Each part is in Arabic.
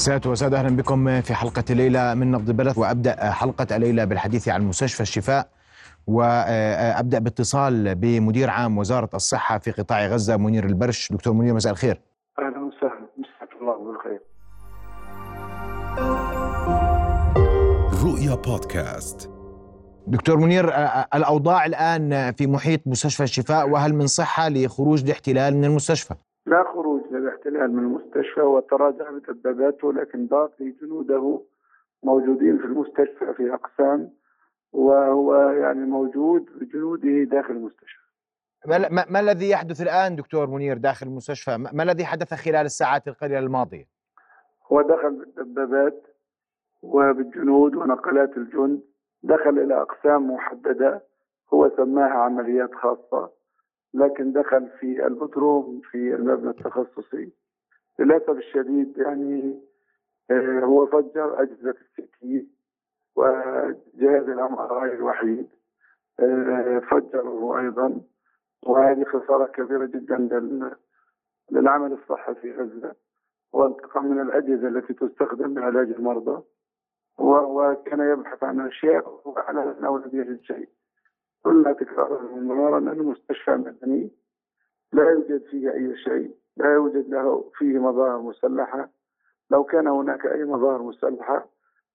سادة وسادة أهلا بكم في حلقة الليلة من نبض البلد وأبدأ حلقة الليلة بالحديث عن مستشفى الشفاء. وأبدأ باتصال بمدير عام وزارة الصحة في قطاع غزة منير البرش. دكتور منير مساء الخير. أهلا وسهلا. مساك الله بالخير. رؤيا بودكاست. دكتور منير الأوضاع الآن في محيط مستشفى الشفاء وهل من صحة لخروج الاحتلال من المستشفى؟ لا خروج. للاحتلال من المستشفى وتراجع بدباباته لكن باقي جنوده موجودين في المستشفى في أقسام وهو يعني موجود بجنوده داخل المستشفى ما, ما, ما الذي يحدث الآن دكتور منير داخل المستشفى؟ ما, ما الذي حدث خلال الساعات القليلة الماضية؟ هو دخل بالدبابات وبالجنود ونقلات الجند دخل إلى أقسام محددة هو سماها عمليات خاصة لكن دخل في البدروم في المبنى التخصصي. للأسف الشديد يعني آه، هو فجر أجهزة ال scan وجهاز ال MRI الوحيد آه، فجره أيضا. وهذه خسارة كبيرة جدا لل- للعمل الصحي في غزة. وانتقام من الأجهزة التي تستخدم لعلاج المرضى. وكان يبحث عن أشياء وعلى انه لم يجد شيء قلنا تكرارا ومرارا ان المستشفى مدني لا يوجد فيه أي شيء لا يوجد له فيه مظاهر مسلحة. لو كان هناك أي مظاهر مسلحة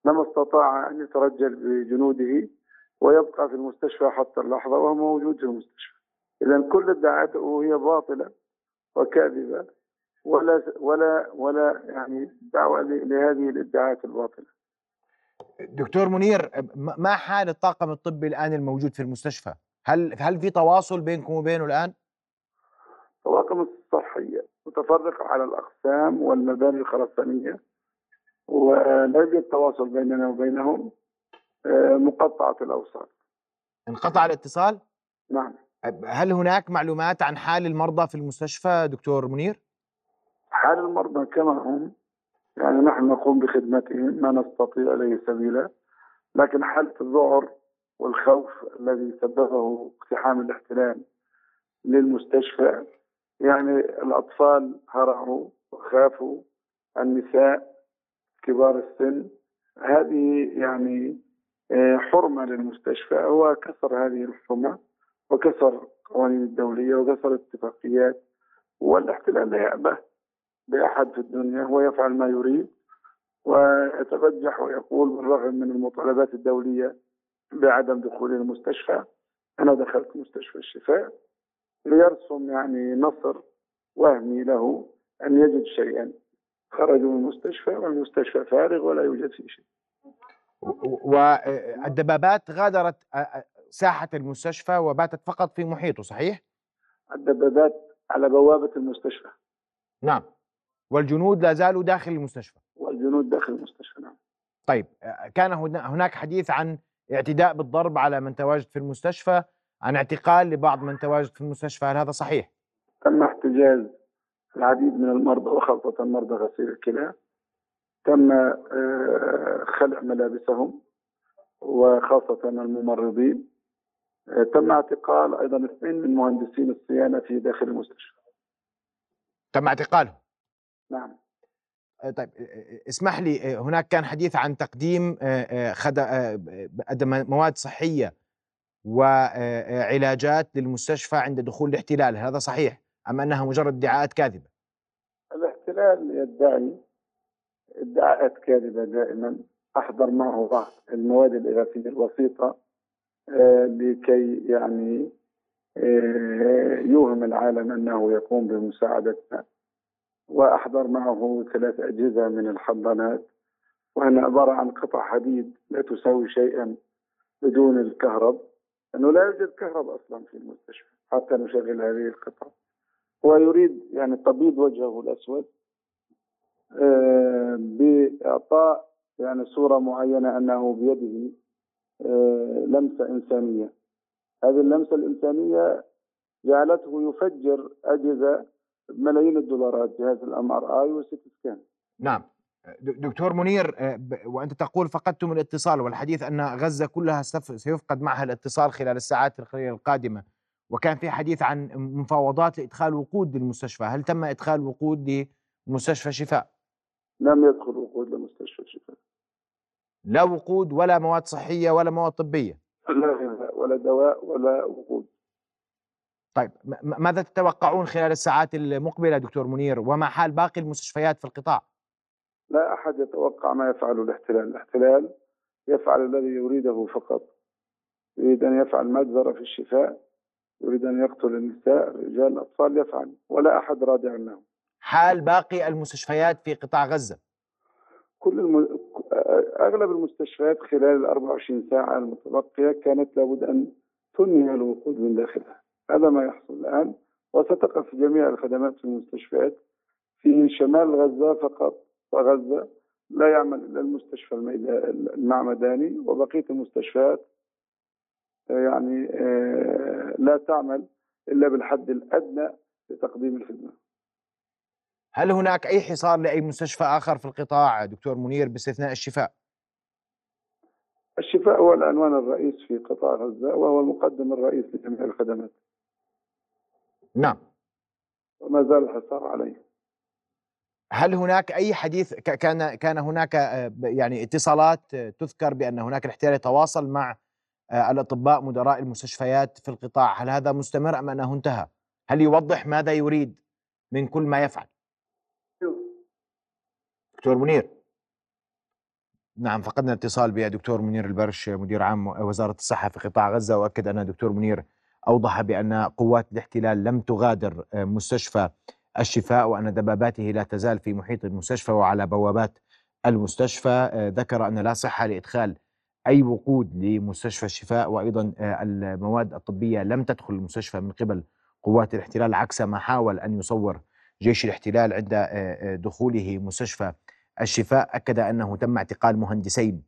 لما استطاع أن يترجل بجنوده ويبقى في المستشفى حتى اللحظة وهو موجود في المستشفى. اذا كل ادعاءاته هي باطلة وكاذبة ولا ولا ولا يعني دعوة ل- لهذه الادعاءات الباطلة. دكتور منير ما حال الطاقم الطبي الآن الموجود في المستشفى؟ هل هل في تواصل بينكم وبينه الآن؟ الطواقم الصحية متفرقة على الأقسام والمباني الخرسانية ولا يوجد تواصل بيننا وبينهم آه، مقطعة الأوصال انقطع الاتصال؟ نعم هل هناك معلومات عن حال المرضى في المستشفى دكتور منير؟ حال المرضى كما هم يعني نحن نقوم بخدمتهم ما نستطيع إليه سبيلا. لكن حالة الذعر والخوف الذي سببه اقتحام الاحتلال للمستشفى يعني الأطفال هرعوا وخافوا النساء كبار السن هذه يعني آه، حرمة للمستشفى هو كسر هذه الحرمة وكسر القوانين الدولية وكسر الاتفاقيات والاحتلال لا يأبه. بأحد في الدنيا هو يفعل ما يريد ويتبجح ويقول بالرغم من المطالبات الدولية بعدم دخول المستشفى أنا دخلت مستشفى الشفاء ليرسم يعني نصر وهمي له أن يجد شيئا. خرجوا من المستشفى والمستشفى فارغ ولا يوجد فيه شيء. والدبابات غادرت ساحة المستشفى وباتت فقط في محيطه صحيح؟ الدبابات على بوابة المستشفى. نعم. والجنود لا زالوا داخل المستشفى. والجنود داخل المستشفى نعم. طيب كان هنا- هناك حديث عن اعتداء بالضرب على من تواجد في المستشفى عن اعتقال لبعض من تواجد في المستشفى هل هذا صحيح؟ تم احتجاز العديد من المرضى وخاصة مرضى غسيل الكلى. تم آه، خلع ملابسهم وخاصة الممرضين. آه، تم اعتقال أيضا اثنين من مهندسين الصيانة في داخل المستشفى. تم اعتقالهم؟ نعم. آه، طيب آه، اسمح لي آه، هناك كان حديث عن تقديم آه، آه، آه، مواد صحية وعلاجات للمستشفى عند دخول الاحتلال هذا صحيح؟ أم أنها مجرد ادعاءات كاذبة؟ الاحتلال يدعي ادعاءات كاذبة دائما أحضر معه بعض المواد الإغاثية البسيطة آه، لكي يعني آه، يوهم العالم أنه يقوم بمساعدتنا. وأحضر معه ثلاث أجهزة من الحضانات وأنا عبارة عن قطع حديد لا تساوي شيئا بدون الكهرب لأنه لا يوجد كهرب أصلا في المستشفى حتى نشغل هذه القطع. هو يريد يعني تبييض وجهه الأسود آه، بإعطاء يعني صورة معينة أنه بيده آه، لمسة إنسانية. هذه اللمسة الإنسانية جعلته يفجر أجهزة بملايين الدولارات جهاز ال MRI وال CT scan نعم. دكتور منير آه، وأنت تقول فقدتم الاتصال والحديث أن غزة كلها سيفقد معها الاتصال خلال الساعات القادمة. وكان في حديث عن مفاوضات لإدخال وقود للمستشفى. هل تم إدخال وقود لمستشفى شفاء؟ لم يدخل وقود لا وقود ولا مواد صحية ولا مواد طبية. لا ولا دواء ولا وقود. طيب ماذا تتوقعون خلال الساعات المقبلة دكتور منير؟ وما حال باقي المستشفيات في القطاع؟ لا أحد يتوقع ما يفعله الاحتلال. الاحتلال يفعل الذي يريده فقط. يريد أن يفعل مجزرة في الشفاء يريد أن يقتل النساء الرجال الأطفال يفعل. ولا أحد رادع له حال باقي المستشفيات في قطاع غزة؟ كل الم... أغلب المستشفيات خلال ال 24 ساعة المتبقية كانت لابد أن تنهي الوقود من داخلها. هذا ما يحصل الآن وستقف جميع الخدمات في المستشفيات. في شمال غزة فقط وغزة لا يعمل إلا المستشفى المعمداني وبقية المستشفيات يعني آه، لا تعمل إلا بالحد الأدنى لتقديم الخدمة. هل هناك أي حصار لأي مستشفى آخر في القطاع دكتور منير باستثناء الشفاء؟ الشفاء هو العنوان الرئيس في قطاع غزة وهو المقدم الرئيس لجميع الخدمات. نعم. وما زال الحصار عليه. هل هناك أي حديث كان كان هناك آه، يعني اتصالات آه، تذكر بأن هناك الاحتلال يتواصل مع آه، الأطباء مدراء المستشفيات في القطاع؟ هل هذا مستمر أم أنه انتهى؟ هل يوضح ماذا يريد من كل ما يفعل؟ دكتور منير. نعم فقدنا اتصال بدكتور منير البرش مدير عام وزارة الصحة في قطاع غزة وأكد أن دكتور منير أوضح بأن قوات الاحتلال لم تغادر آه، مستشفى الشفاء وأن دباباته لا تزال في محيط المستشفى وعلى بوابات المستشفى. آه، ذكر أن لا صحة لإدخال أي وقود لمستشفى الشفاء وأيضا آه، المواد الطبية لم تدخل المستشفى من قبل قوات الاحتلال عكس ما حاول أن يصور جيش الاحتلال عند دخوله مستشفى الشفاء. أكد أنه تم اعتقال مهندسين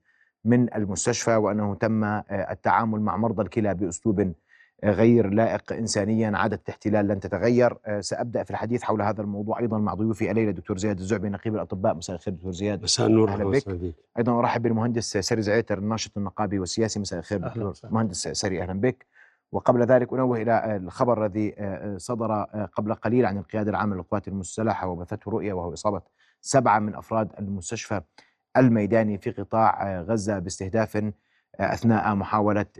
من المستشفى وأنه تم التعامل مع مرضى الكلى بأسلوب غير لائق إنسانيا عادة الاحتلال لن تتغير. آه، سأبدأ في الحديث حول هذا الموضوع. أيضا مع ضيوفي الليلة دكتور زياد الزعبي نقيب الأطباء. مساء الخير دكتور زياد. مساء النور أهلا أهلا بك. أيضا أرحب بالمهندس سري زعيتر الناشط النقابي والسياسي. مساء الخير دكتور وسهلا. مهندس سري أهلا بك. وقبل ذلك أنوه إلى آه، الخبر الذي آه، صدر قبل قليل عن القيادة العامة للقوات المسلحة وبثته رؤية وهو إصابة سبعة من أفراد المستشفى الميداني في قطاع غزة باستهداف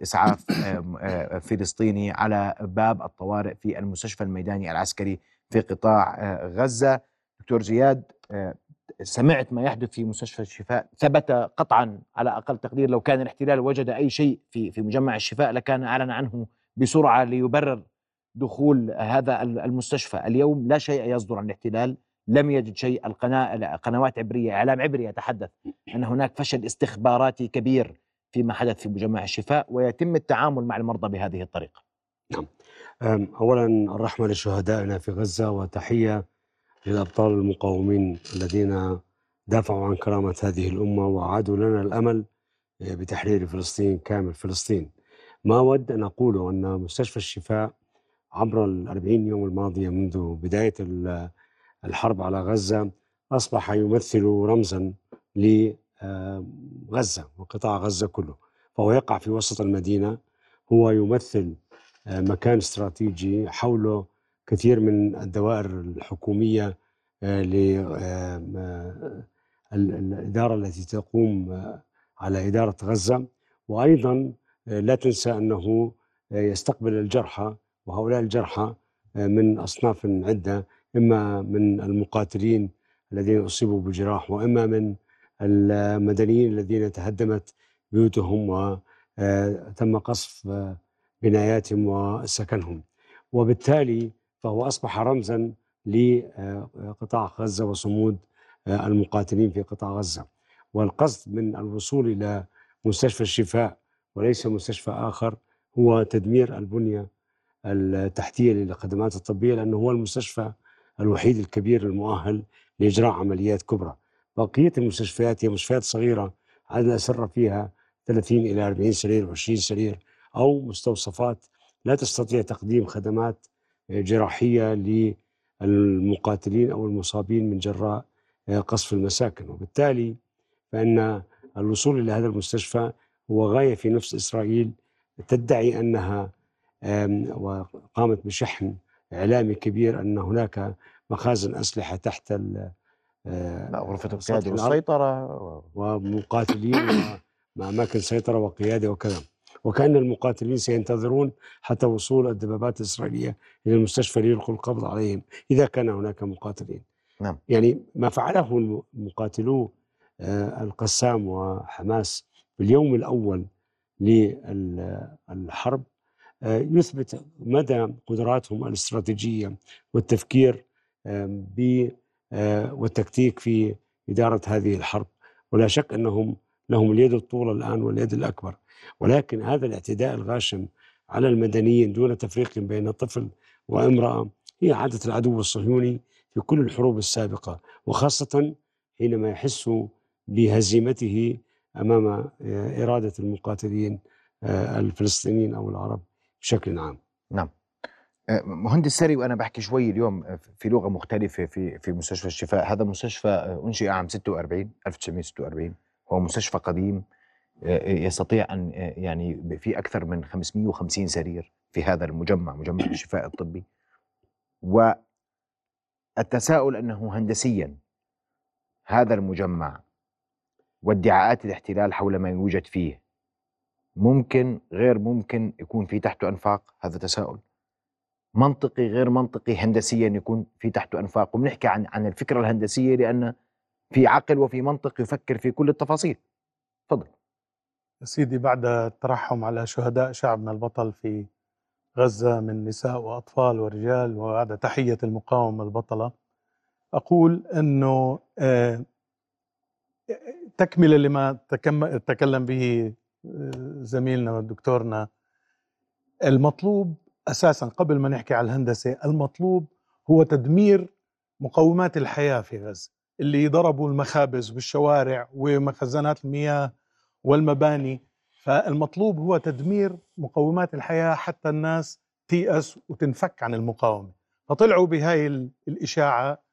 إسعاف آه، آه، فلسطيني على باب الطوارئ في المستشفى الميداني العسكري في قطاع غزة. دكتور زياد سمعت ما يحدث في مستشفى الشفاء. ثبت قطعا على أقل تقدير لو كان الاحتلال وجد أي شيء في في مجمع الشفاء لكان أعلن عنه بسرعة ليبرر دخول هذا المستشفى. اليوم لا شيء يصدر عن الاحتلال لم يجد شيء. القناة قنوات عبرية إعلام عبري يتحدث أن هناك فشل استخباراتي كبير. فيما حدث في مجمع الشفاء ويتم التعامل مع المرضى بهذه الطريقة أم، اولا الرحمة لشهدائنا في غزة وتحية للأبطال المقاومين الذين دافعوا عن كرامة هذه الأمة وأعادوا لنا الأمل آه، بتحرير فلسطين كامل فلسطين. ما اود أن اقوله أن مستشفى الشفاء عبر الأربعين يوم الماضيه منذ بداية ال- الحرب على غزة أصبح يمثل رمزا لغزه وقطاع غزة كله. فهو يقع في وسط المدينة. هو يمثل آه، مكان استراتيجي حوله كثير من الدوائر الحكومية آه، ل آه، آه، ال- الإدارة التي تقوم آه، على إدارة غزة. وأيضا آه، لا تنسى آه، يستقبل الجرحى. وهؤلاء الجرحى آه، من أصناف عدة إما من المقاتلين الذين أصيبوا بجراح وإما من المدنيين الذين تهدمت بيوتهم وتم قصف آه، بناياتهم وسكنهم وبالتالي فهو أصبح رمزا لقطاع غزة وصمود آه، المقاتلين في قطاع غزة والقصد من الوصول إلى مستشفى الشفاء وليس مستشفى آخر هو تدمير البنية التحتية للخدمات الطبية لأنه هو المستشفى الوحيد الكبير المؤهل لإجراء عمليات كبرى. بقية المستشفيات هي مستشفيات صغيرة عدد الاسره فيها 30 إلى 40 سرير و20 سرير أو مستوصفات لا تستطيع تقديم خدمات جراحية للمقاتلين أو المصابين من جراء قصف المساكن. وبالتالي فإن الوصول إلى هذا المستشفى هو غاية في نفس إسرائيل تدعي أنها وقامت بشحن إعلامي كبير أن هناك مخازن أسلحة تحت ال- آه، الأرض. والسيطرة ومقاتلين مع أماكن سيطرة وقيادة وكذا. وكأن المقاتلين سينتظرون حتى وصول الدبابات الإسرائيلية إلى المستشفى ليلقوا القبض عليهم إذا كان هناك مقاتلين. نعم. يعني ما فعله مقاتلو آه، القسام وحماس في اليوم الأول للحرب آه، يثبت مدى قدراتهم الاستراتيجية والتفكير ب والتكتيك في إدارة هذه الحرب. ولا شك أنهم لهم اليد الطولى الآن واليد الأكبر. ولكن هذا الاعتداء الغاشم على المدنيين دون تفريق بين طفل وامرأة هي عادة العدو الصهيوني في كل الحروب السابقة وخاصة حينما يحس بهزيمته أمام آه، إرادة المقاتلين آه، الفلسطينيين أو العرب بشكل عام. نعم. آه، مهندس سري وأنا بحكي شوي اليوم في لغة مختلفة في في مستشفى الشفاء. هذا مستشفى أنشئ عام 46 1946 هو مستشفى قديم يستطيع أن يعني في أكثر من 550 سرير في هذا المجمع مجمع الشفاء الطبي. والتساؤل أنه هندسيا هذا المجمع وادعاءات الاحتلال حول ما يوجد فيه ممكن غير ممكن يكون في تحته أنفاق؟ هذا تساؤل. منطقي غير منطقي هندسيا يكون في تحته أنفاق. وبنحكي عن عن الفكرة الهندسية لأن في عقل وفي منطق يفكر في كل التفاصيل. تفضل. سيدي بعد الترحم على شهداء شعبنا البطل في غزة من نساء وأطفال ورجال وبعد تحية المقاومة البطلة أقول أنه آه، تكملة لما تكلم به آه، زميلنا ودكتورنا المطلوب أساسا قبل ما نحكي على الهندسة المطلوب هو تدمير مقومات الحياة في غزة اللي ضربوا المخابز والشوارع ومخزنات المياه والمباني. فالمطلوب هو تدمير مقومات الحياة حتى الناس تيأس وتنفك عن المقاومة. فطلعوا بهاي الإشاعة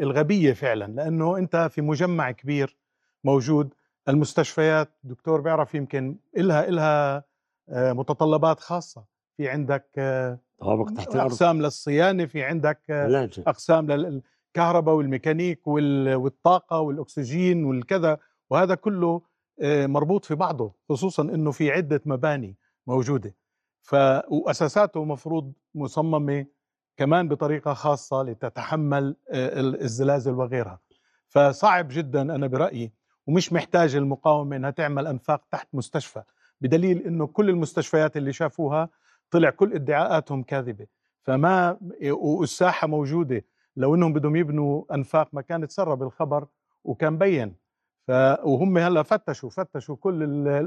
الغبية فعلا لأنه أنت في مجمع كبير موجود. المستشفيات دكتور بيعرف يمكن إلها إلها آه، متطلبات خاصة. في عندك آه، طوابق تحت الأرض. أقسام للصيانة في عندك آه، أقسام للكهرباء والميكانيك والطاقة والأكسجين والكذا وهذا كله آه، مربوط في بعضه خصوصا إنه في عدة مباني موجودة. ف وأساساته مفروض مصممة كمان بطريقة خاصة لتتحمل آه، الزلازل وغيرها. فصعب جدا أنا برأيي ومش محتاج المقاومة إنها تعمل أنفاق تحت مستشفى. بدليل إنه كل المستشفيات اللي شافوها طلع كل ادعاءاتهم كاذبة. فما والساحة موجودة. لو إنهم بدهم يبنوا أنفاق ما كان تسرب الخبر وكان بين. ف وهم هلأ فتشوا فتشوا كل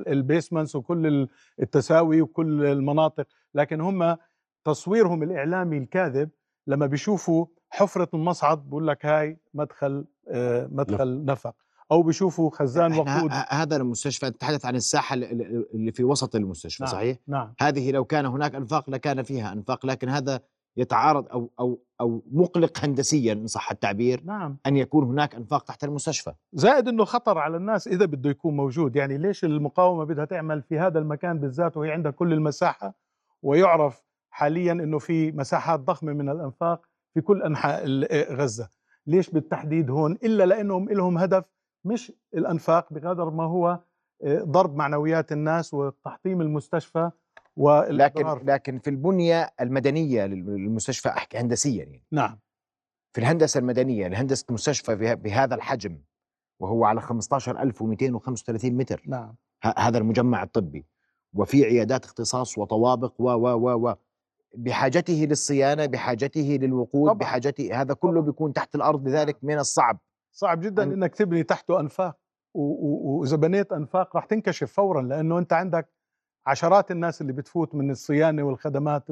البيسمنتس وكل التساوي وكل المناطق. لكن هم تصويرهم الإعلامي الكاذب لما بيشوفوا حفرة المصعد بقول لك هاي مدخل آه، مدخل نفق. أو بيشوفوا خزان وقود. هذا المستشفى تتحدث عن الساحة اللي في وسط المستشفى نعم صحيح؟ نعم. هذه لو كان هناك أنفاق لكان فيها أنفاق لكن هذا يتعارض أو أو أو مقلق هندسيا إن صح التعبير نعم. أن يكون هناك أنفاق تحت المستشفى. زائد إنه خطر على الناس إذا بده يكون موجود. يعني ليش المقاومة بدها تعمل في هذا المكان بالذات وهي عندها كل المساحة ويعرف حاليا إنه في مساحات ضخمة من الأنفاق في كل أنحاء غزة؟ ليش بالتحديد هون؟ إلا لأنهم لهم هدف مش الأنفاق بقدر ما هو آه، ضرب معنويات الناس وتحطيم المستشفى لكن لكن في البنية المدنية للمستشفى أحكي هندسيا يعني. نعم. في الهندسة المدنية لهندسه مستشفى بهذا الحجم وهو على 15235 متر. نعم. هذا المجمع الطبي. وفي عيادات اختصاص وطوابق و و و و بحاجته للصيانة بحاجته للوقود طبعا. بحاجته هذا كله بيكون تحت الأرض لذلك من الصعب. صعب جدا أن... إنك تبني تحته أنفاق وإذا بنيت أنفاق راح تنكشف فورا لأنه أنت عندك عشرات الناس اللي بتفوت من الصيانة والخدمات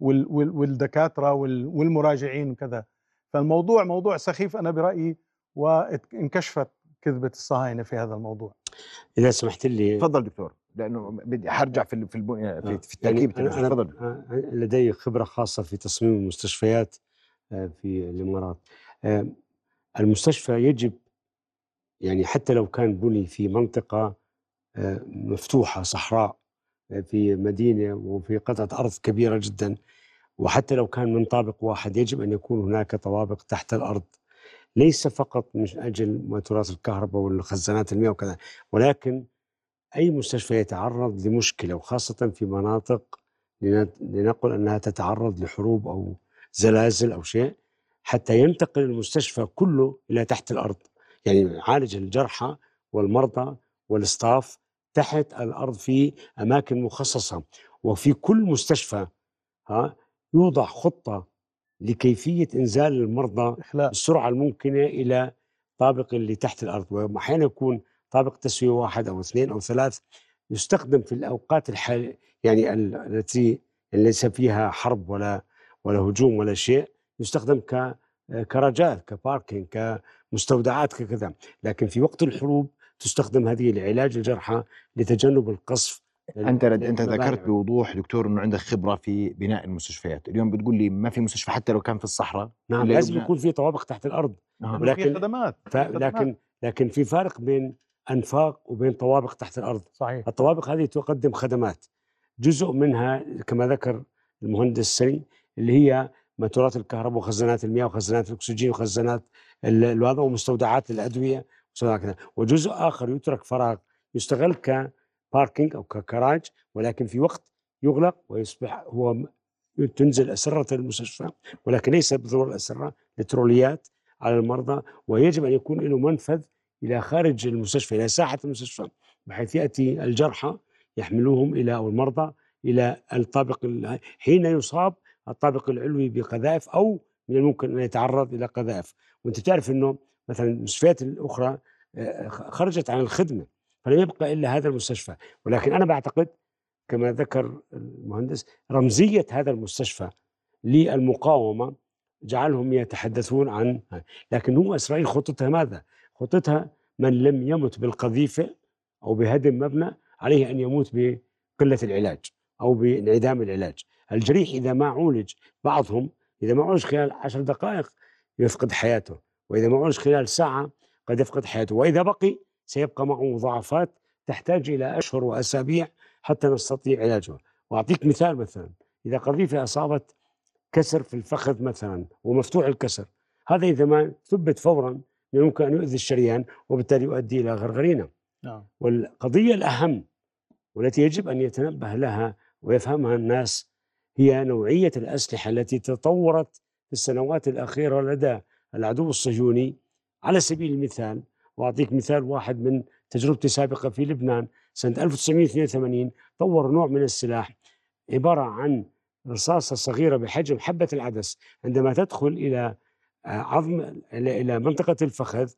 والدكاترة والمراجعين وكذا. فالموضوع موضوع سخيف أنا برأيي وانكشفت كذبة الصهاينة في هذا الموضوع. إذا سمحت لي تفضل دكتور لأنه بدي حرجع في في في, آه، في التركيب يعني تفضل. لدي خبرة خاصة في تصميم المستشفيات آه، في الإمارات. آه، المستشفى يجب يعني حتى لو كان بني في منطقة مفتوحة صحراء في مدينة وفي قطعة أرض كبيرة جدا. وحتى لو كان من طابق واحد يجب أن يكون هناك طوابق تحت الأرض. ليس فقط من أجل موتورات الكهرباء والخزانات المياه وكذا ولكن أي مستشفى يتعرض لمشكلة وخاصة في مناطق لنقل أنها تتعرض لحروب أو زلازل أو شيء حتى ينتقل المستشفى كله إلى تحت الأرض. يعني يعالج الجرحى والمرضى والستاف تحت الأرض في أماكن مخصصة. وفي كل مستشفى ها يوضع خطة لكيفية إنزال المرضى بالسرعه الممكنة إلى طابق اللي تحت الأرض. واحيانا يكون طابق تسوية واحد أو اثنين أو ثلاث يستخدم في الأوقات الحال يعني التي ليس فيها حرب ولا ولا هجوم ولا شيء. يستخدم ك كرجال كباركينج كمستودعات ككذا. لكن في وقت الحروب تستخدم هذه لعلاج الجرحى لتجنب القصف أنت أنت ذكرت بوضوح دكتور إنه عندك خبرة في بناء المستشفيات، اليوم بتقول لي ما في مستشفى حتى لو كان في الصحراء نعم لازم يكون في طوابق تحت الأرض. آه. ولكن في خدمات ف... لكن لكن في فارق بين أنفاق وبين طوابق تحت الأرض. صحيح. الطوابق هذه تقدم خدمات. جزء منها كما ذكر المهندس سري اللي هي ماتورات الكهرباء وخزانات المياه وخزانات الأكسجين وخزانات الوضع ومستودعات الأدوية وجزء آخر يترك فراغ يستغل كباركينج أو ككراج ولكن في وقت يغلق ويصبح هو تنزل أسرة المستشفى ولكن ليس بظهور الأسرة لتروليات على المرضى ويجب أن يكون له منفذ إلى خارج المستشفى إلى ساحة المستشفى بحيث يأتي الجرحى يحملوهم إلى أو المرضى إلى الطابق حين يصاب الطابق العلوي بقذائف أو من الممكن أن يتعرض إلى قذائف. وأنت تعرف إنه مثلا المستشفيات الأخرى آه، خرجت عن الخدمة فلم يبقى إلا هذا المستشفى. ولكن أنا بعتقد كما ذكر المهندس رمزية هذا المستشفى للمقاومة جعلهم يتحدثون عن لكن هو إسرائيل خطتها ماذا؟ خطتها من لم يمت بالقذيفة أو بهدم مبنى عليه أن يموت بقلة العلاج أو بانعدام العلاج. الجريح إذا ما عولج بعضهم إذا ما عولج خلال عشر دقائق يفقد حياته وإذا ما عولج خلال ساعة قد يفقد حياته وإذا بقي سيبقى معه مضاعفات تحتاج إلى أشهر وأسابيع حتى نستطيع علاجه وأعطيك مثال مثلا إذا قذيفه أصابت كسر في الفخذ مثلا ومفتوح الكسر هذا إذا ما ثبت فورا يمكن أن يؤذي الشريان وبالتالي يؤدي إلى غرغرينة نعم. والقضية الأهم والتي يجب أن يتنبه لها ويفهمها الناس هي نوعية الأسلحة التي تطورت في السنوات الأخيرة لدى العدو الصهيوني. على سبيل المثال وأعطيك مثال واحد من تجربتي السابقه في لبنان. سنة 1982 طور نوع من السلاح عبارة عن رصاصة صغيرة بحجم حبة العدس. عندما تدخل إلى آه، عظم إلى منطقة الفخذ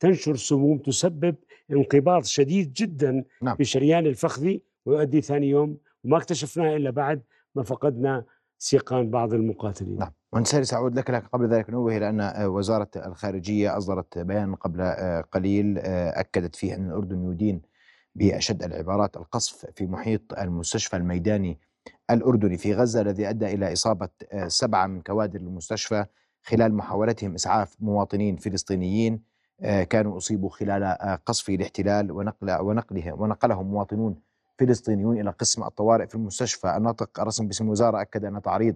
تنشر سموم تسبب انقباض شديد جدا نعم. في شريان الفخذي ويؤدي ثاني يوم وما اكتشفناه إلا بعد. ما فقدنا سيقان بعض المقاتلين. نعم. ونسالي سأعود لك لكن قبل ذلك نوه إلى أن آه، وزارة الخارجية أصدرت بيان قبل آه، قليل أكدت فيه أن الأردن يدين بأشد العبارات القصف في محيط المستشفى الميداني الأردني في غزة الذي أدى إلى إصابة سبعة من كوادر المستشفى خلال محاولتهم إسعاف مواطنين فلسطينيين آه، كانوا أصيبوا خلال آه، قصف الاحتلال ونقل ونقله ونقلهم مواطنون فلسطينيون إلى قسم الطوارئ في المستشفى. الناطق الرسمي باسم الوزارة أكد أن تعريض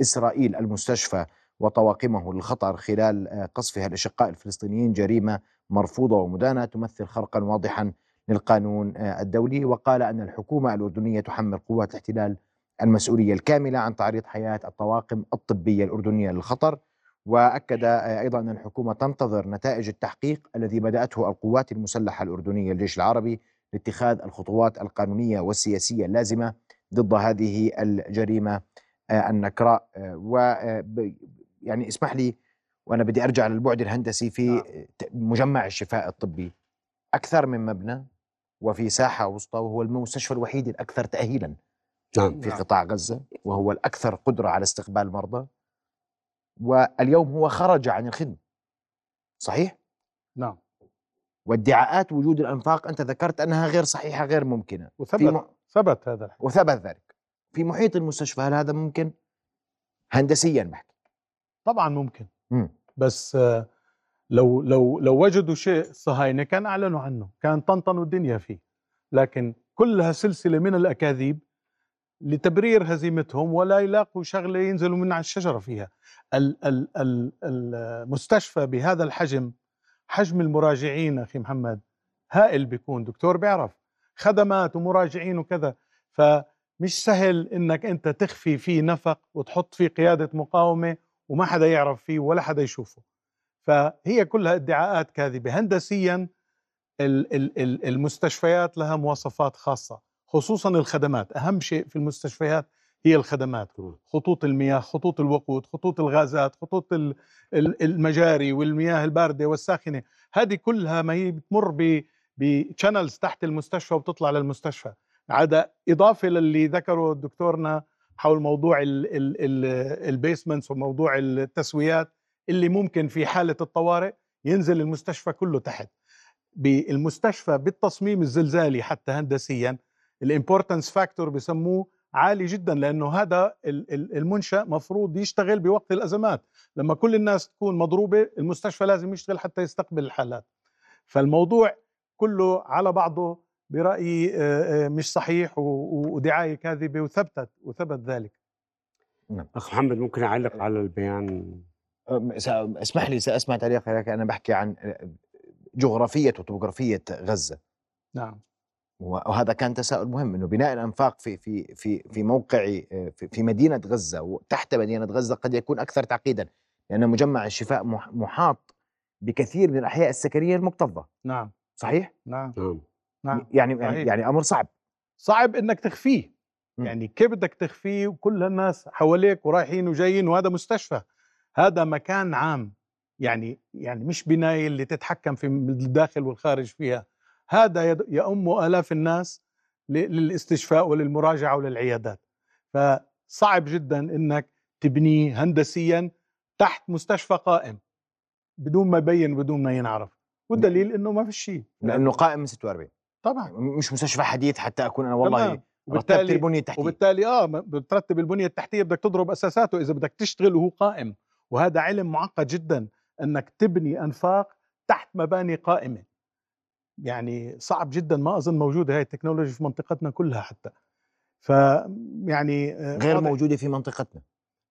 إسرائيل المستشفى وطواقمه للخطر خلال آه، قصفها الأشقاء الفلسطينيين جريمة مرفوضة ومدانة تمثل خرقا واضحا للقانون الدولي. وقال أن الحكومة الأردنية تحمل قوات الاحتلال المسؤولية الكاملة عن تعريض حياة الطواقم الطبية الأردنية للخطر. وأكد أيضا أن الحكومة تنتظر نتائج التحقيق الذي بدأته القوات المسلحة الأردنية الجيش العربي لاتخاذ الخطوات القانونية والسياسية اللازمة ضد هذه الجريمة. آه، النكراء. آه، و آه، يعني اسمح لي وأنا بدي أرجع للبعد الهندسي في نعم. مجمع الشفاء الطبي. أكثر من مبنى وفي ساحة وسطى وهو المستشفى الوحيد الأكثر تاهيلا نعم. في قطاع غزة وهو الأكثر قدرة على استقبال المرضى واليوم هو خرج عن الخدمة. صحيح؟ نعم. وادعاءات وجود الأنفاق أنت ذكرت أنها غير صحيحة غير ممكنة وثبت م... ثبت هذا الحديث. وثبت ذلك في محيط المستشفى هل هذا ممكن؟ هندسيا بحكي طبعا ممكن م. بس لو لو لو وجدوا شيء صهاينة كان أعلنوا عنه كان طنطنوا الدنيا فيه لكن كلها سلسلة من الأكاذيب لتبرير هزيمتهم ولا يلاقوا شغلة ينزلوا من على الشجرة فيها المستشفى بهذا الحجم حجم المراجعين أخي محمد هائل بيكون دكتور بيعرف خدمات ومراجعين وكذا فمش سهل إنك أنت تخفي فيه نفق وتحط فيه قيادة مقاومة وما حدا يعرف فيه ولا حدا يشوفه. فهي كلها ادعاءات كاذبة. هندسيا المستشفيات لها مواصفات خاصة خصوصا الخدمات. أهم شيء في المستشفيات هي الخدمات خطوط المياه خطوط الوقود خطوط الغازات خطوط المجاري والمياه الباردة والساخنة. هذه كلها ما هي بتمر ب channels تحت المستشفى وبتطلع للمستشفى. عدا إضافة للي ذكره دكتورنا حول موضوع ال basements وموضوع التسويات اللي ممكن في حالة الطوارئ ينزل المستشفى كله تحت. بالمستشفى بالتصميم الزلزالي حتى هندسيا ال importance factor بسموه عالي جدا لأنه هذا المنشأ مفروض يشتغل بوقت الأزمات. لما كل الناس تكون مضروبة المستشفى لازم يشتغل حتى يستقبل الحالات. فالموضوع كله على بعضه برأيي مش صحيح ودعاية كاذبة وثبتت وثبت ذلك. نعم. أخ محمد ممكن أعلق على البيان؟ اسمح لي سأسمع تعليق لك أنا بحكي عن جغرافية وطبوغرافيه غزة. نعم. وهذا كان تساؤل مهم إنه بناء الأنفاق في في في في موقع في, في مدينة غزة وتحت مدينة غزة قد يكون أكثر تعقيدا لأن مجمع الشفاء محاط بكثير من الأحياء السكنية المكتظة. نعم. صحيح؟ نعم. نعم. يعني صحيح. يعني أمر صعب. صعب إنك تخفيه. م. يعني كيف بدك تخفيه؟ وكل الناس حواليك ورايحين وجايين وهذا مستشفى. هذا مكان عام. يعني يعني مش بناية اللي تتحكم في الداخل والخارج فيها. هذا يؤم آلاف الناس للاستشفاء وللمراجعة وللعيادات. فصعب جدا أنك تبنيه هندسيا تحت مستشفى قائم بدون ما يبين بدون ما ينعرف. والدليل إنه ما في شيء. لأنه قائم من 46 طبعا. مش مستشفى حديث حتى أكون أنا والله وبالتالي البنية التحتية. وبالتالي آه بترتب البنية التحتية بدك تضرب أساساته. إذا بدك تشتغل وهو قائم. وهذا علم معقد جدا إنك تبني أنفاق تحت مباني قائمة. يعني صعب جدا ما أظن موجوده هاي التكنولوجيا في منطقتنا كلها حتى. ف يعني آه، غير موجودة في منطقتنا.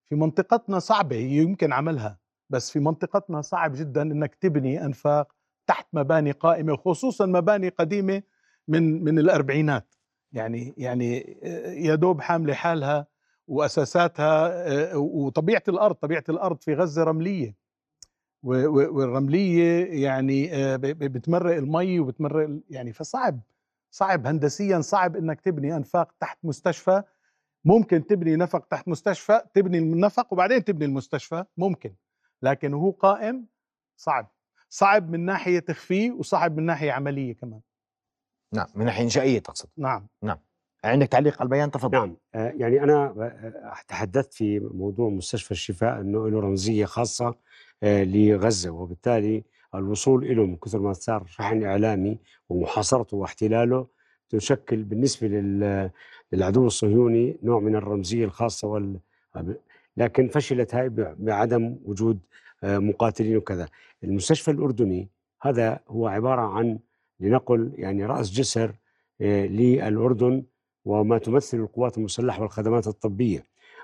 في منطقتنا صعبة هي يمكن عملها بس في منطقتنا صعب جدا إنك تبني أنفاق تحت مباني قائمة خصوصا مباني قديمة من من الأربعينات. يعني يعني آه، يا دوب حاملة حالها وأساساتها آه، وطبيعة الأرض طبيعة الأرض في غزة رملية. والرملية يعني آه، بتمرق المي وبتمرق يعني فصعب صعب هندسيا صعب إنك تبني أنفاق تحت مستشفى. ممكن تبني نفق تحت مستشفى تبني النفق وبعدين تبني المستشفى ممكن. لكن هو قائم صعب. صعب من ناحية تخفيه وصعب من ناحية عملية كمان. نعم من ناحية إنشائية تقصد. نعم. نعم. عندك تعليق على البيان؟ تفضل. نعم. آه، يعني أنا آه، تحدثت في موضوع مستشفى الشفاء إنه له رمزية خاصة آه، لغزة وبالتالي الوصول له من كثر ما صار شحن إعلامي ومحاصرته واحتلاله تشكل بالنسبة للعدو الصهيوني نوع من الرمزية الخاصة وال لكن فشلت هاي بعدم وجود مقاتلين وكذا. المستشفى الأردني هذا هو عبارة عن لنقل يعني رأس جسر للأردن وما تمثل القوات المسلحة والخدمات الطبية.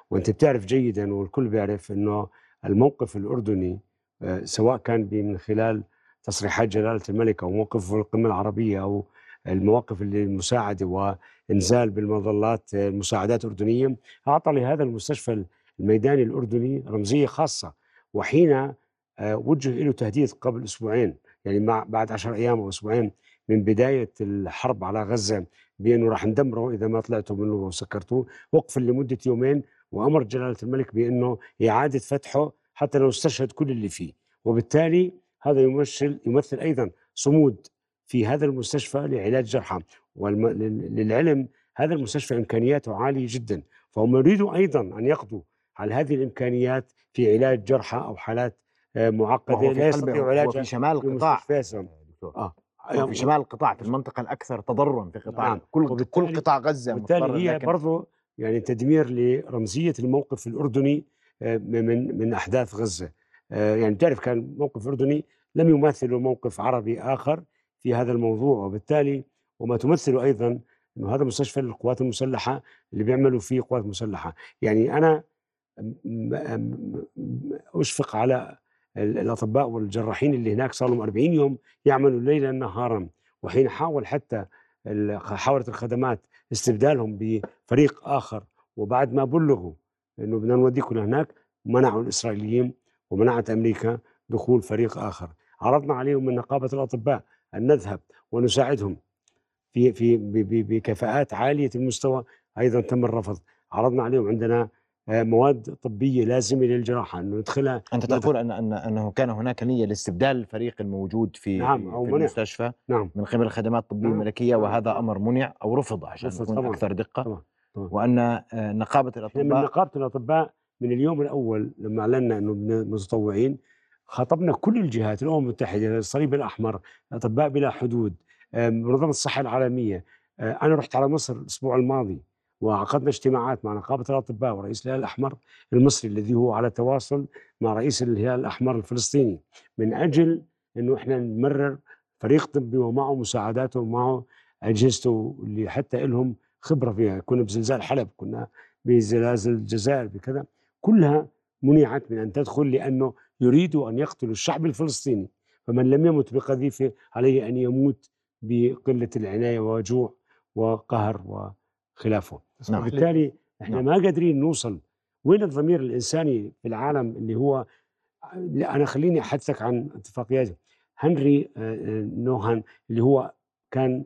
وأنت بتعرف جيدا والكل بيعرف إنه الموقف الأردني آه، سواء كان من خلال تصريحات جلالة الملك أو موقف القمة العربية أو المواقف اللي المساعدة وإنزال بالمظلات آه، مساعدات أردنية أعطى لهذا المستشفى الميداني الأردني رمزية خاصة. وحين آه، وجه له تهديد قبل أسبوعين. يعني مع بعد عشر أيام أو أسبوعين من بداية الحرب على غزة بأنه راح ندمره إذا ما طلعتوا منه وسكرتوه. وقف لمدة يومين وأمر جلالة الملك بأنه إعادة فتحه حتى لو استشهد كل اللي فيه. وبالتالي هذا يمثل يمثل أيضا صمود في هذا المستشفى لعلاج جرحى. وللعلم هذا المستشفى إمكانياته عالية جدا. فهم يريدوا أيضا أن يقضوا على هذه الإمكانيات في علاج جرحى أو حالات معقدة لا يستطيعوا علاجها في شمال القطاع. آه في شمال القطاع في المنطقة الأكثر تضررا في قطاع نعم. كل كل قطاع غزة بالتالي هي لكن... برضه يعني تدمير لرمزية الموقف الأردني آه، من من أحداث غزة. آه، يعني تعرف كان موقف أردني لم يمثله موقف عربي آخر في هذا الموضوع وبالتالي وما تمثله أيضا إنه هذا مستشفى للقوات المسلحة اللي بيعملوا فيه قوات مسلحة. يعني أنا أشفق على الأطباء والجراحين اللي هناك صار لهم 40 يوم يعملوا ليلا نهارا. وحين حاول حتى حاولت الخدمات استبدالهم بفريق آخر وبعد ما بلغوا إنه بدنا نوديكم لهناك منعوا الإسرائيليين ومنعت أمريكا دخول فريق آخر. عرضنا عليهم من نقابة الأطباء أن نذهب ونساعدهم في في بكفاءات عالية المستوى. أيضا تم الرفض. عرضنا عليهم عندنا مواد طبية لازمة للجراحة إنه ندخلها أنت تقول ان ان أنه كان هناك نية لاستبدال الفريق الموجود في نعم أو في المستشفى نعم من قبل الخدمات الطبية نعم الملكية وهذا أمر منع أو رفض عشان نكون طبعا. أكثر دقة طبعا. طبعا. وأن آه، نقابة الاطباء من نقابة الأطباء من اليوم الأول لما أعلنا إنه متطوعين خاطبنا كل الجهات الأمم المتحدة الصليب الأحمر اطباء بلا حدود منظمة الصحة العالمية آه، أنا رحت على مصر الأسبوع الماضي وعقدنا اجتماعات مع نقابة الأطباء ورئيس الهلال الأحمر المصري الذي هو على تواصل مع رئيس الهلال الأحمر الفلسطيني من أجل إنه إحنا نمرر فريق طبي ومعه مساعداته ومعه أجهزته اللي حتى لهم خبرة فيها. كنا بزلزال حلب كنا بزلازل الجزائر بكذا. كلها منعت من أن تدخل لأنه يريدوا أن يقتلوا الشعب الفلسطيني. فمن لم يمت بقذيفة عليه أن يموت بقلة العناية وجوع وقهر وخلافه نعم. وبالتالي إحنا نعم. ما قادرين نوصل. وين الضمير الإنساني في العالم اللي هو أنا خليني أحدثك عن اتفاقيات هنري آه، آه، نوهان اللي هو كان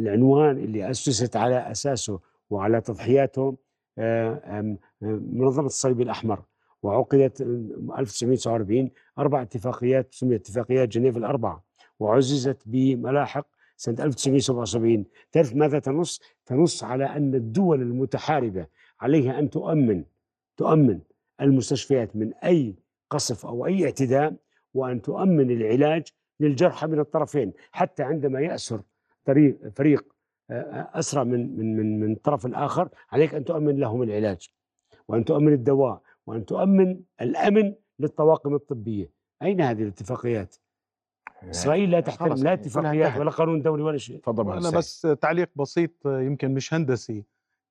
العنوان اللي أسست على أساسه وعلى تضحياته آه، منظمة الصليب الأحمر. وعقدت 1949 أربع اتفاقيات تسمى اتفاقيات جنيف الأربعة. وعززت بملاحق سنة 1977 تعرف ماذا تنص؟ تنص على أن الدول المتحاربة عليها أن تؤمن تؤمن المستشفيات من أي قصف أو أي اعتداء وأن تؤمن العلاج للجرحى من الطرفين حتى عندما يأسر طريق فريق أسرى من من من من الطرف الآخر عليك أن تؤمن لهم العلاج وأن تؤمن الدواء وأن تؤمن الأمن للطواقم الطبية أين هذه الاتفاقيات؟ إسرائيل لا تحترم لا اتفاقيات ولا قانون دولي ولا شيء. تفضل أنا بس تعليق بسيط يمكن مش هندسي.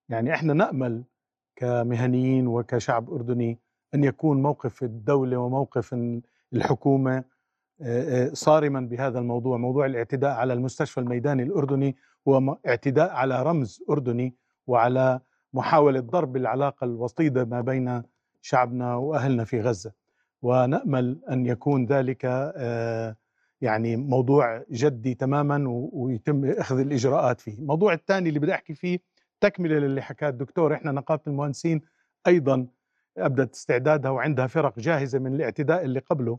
يعني إحنا نأمل كمهنيين وكشعب أردني أن يكون موقف الدولة وموقف الحكومة صارما بهذا الموضوع. موضوع الاعتداء على المستشفى الميداني الأردني هو اعتداء على رمز أردني وعلى محاولة ضرب العلاقة الوطيده ما بين شعبنا وأهلنا في غزة. ونأمل أن يكون ذلك يعني موضوع جدي تماما ويتم إخذ الإجراءات فيه. الموضوع الثاني اللي بدي أحكي فيه تكملة للي حكاه الدكتور إحنا نقابة المهندسين أيضا أبدت استعدادها وعندها فرق جاهزة من الاعتداء اللي قبله.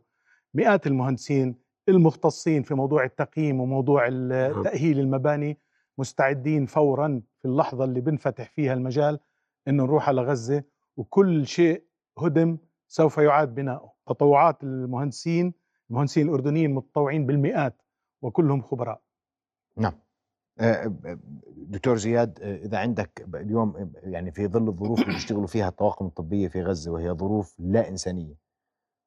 مئات المهندسين المختصين في موضوع التقييم وموضوع نعم. تأهيل المباني مستعدين فورا في اللحظة اللي بنفتح فيها المجال إنه نروح على غزة وكل شيء هدم سوف يعاد بناؤه. تطوعات المهندسين المهندسين الأردنيين متطوعين بالمئات وكلهم خبراء. نعم. آه، دكتور زياد آه، إذا عندك اليوم يعني في ظل الظروف اللي بيشتغلوا فيها الطواقم الطبية في غزة وهي ظروف لا إنسانية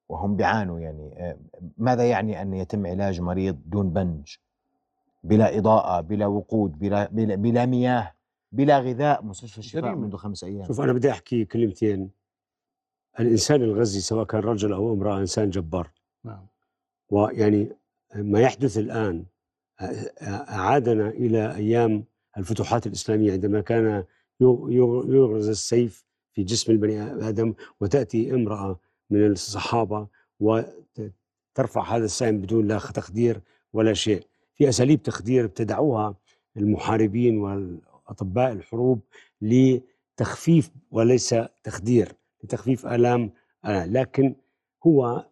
وهم بيعانوا يعني آه، ماذا يعني أن يتم علاج مريض دون بنج بلا إضاءة بلا وقود بلا بلا, بلا مياه بلا غذاء؟ مستشفى الشفاء منذ خمس أيام. شوف أنا بدي أحكي كلمتين. الإنسان الغزي سواء كان رجل أو امرأة إنسان جبار. نعم. ويعني ما يحدث الآن أعادنا إلى أيام الفتوحات الإسلامية عندما كان يغرز السيف في جسم البني آدم وتأتي امرأة من الصحابة وترفع هذا السهم بدون لا تخدير ولا شيء في أساليب تخدير ابتدعوها المحاربين والأطباء الحروب لتخفيف وليس تخدير لتخفيف آلام لكن هو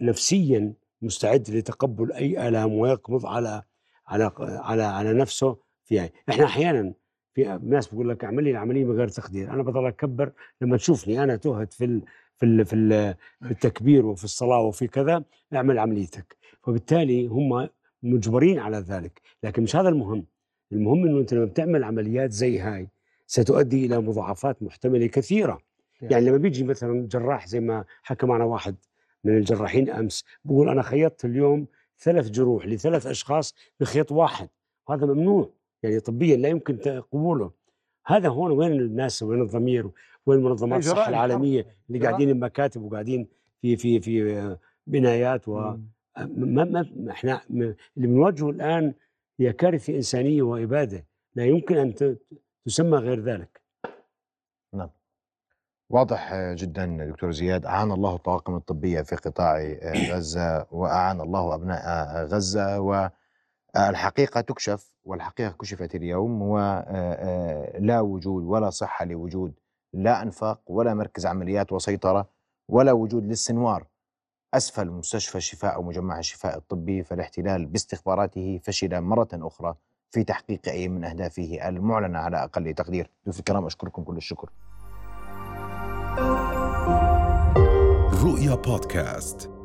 نفسيا مستعد لتقبل أي آلام ويقبض على على على على نفسه فيها إحنا أحيانا في ناس بيقول لك اعمل لي العملية من غير تخدير أنا بضل أكبر لما تشوفني أنا تهت في ال في ال في, ال في التكبير وفي الصلاة وفي كذا اعمل عمليتك. فبالتالي هم مجبرين على ذلك. لكن مش هذا المهم. المهم إنه أنت لما بتعمل عمليات زي هاي ستؤدي إلى مضاعفات محتملة كثيرة. يعني لما بيجي مثلا جراح زي ما حكى معنا واحد من الجراحين أمس. بقول أنا خيطت اليوم ثلاث جروح لثلاث أشخاص بخيط واحد. وهذا ممنوع يعني طبيا لا يمكن قبوله هذا هون وين الناس وين الضمير وين منظمات الصحة العالمية اللي قاعدين بمكاتب وقاعدين في في في بنايات و ما ما إحنا اللي بنواجهه الآن هي كارثة إنسانية وإبادة. لا يمكن أن تسمى غير ذلك. واضح جدا دكتور زياد أعان الله الطواقم الطبية في قطاع غزة وأعان الله أبناء غزة والحقيقة تكشف والحقيقة كشفت اليوم ولا وجود ولا صحة لوجود لا أنفاق ولا مركز عمليات وسيطرة ولا وجود للسنوار. أسفل مستشفى الشفاء أو مجمع الشفاء الطبي فالاحتلال باستخباراته فشل مرة أخرى في تحقيق أي من أهدافه المعلنة على أقل تقدير. ضيوف الكرام أشكركم كل الشكر. رؤيا بودكاست.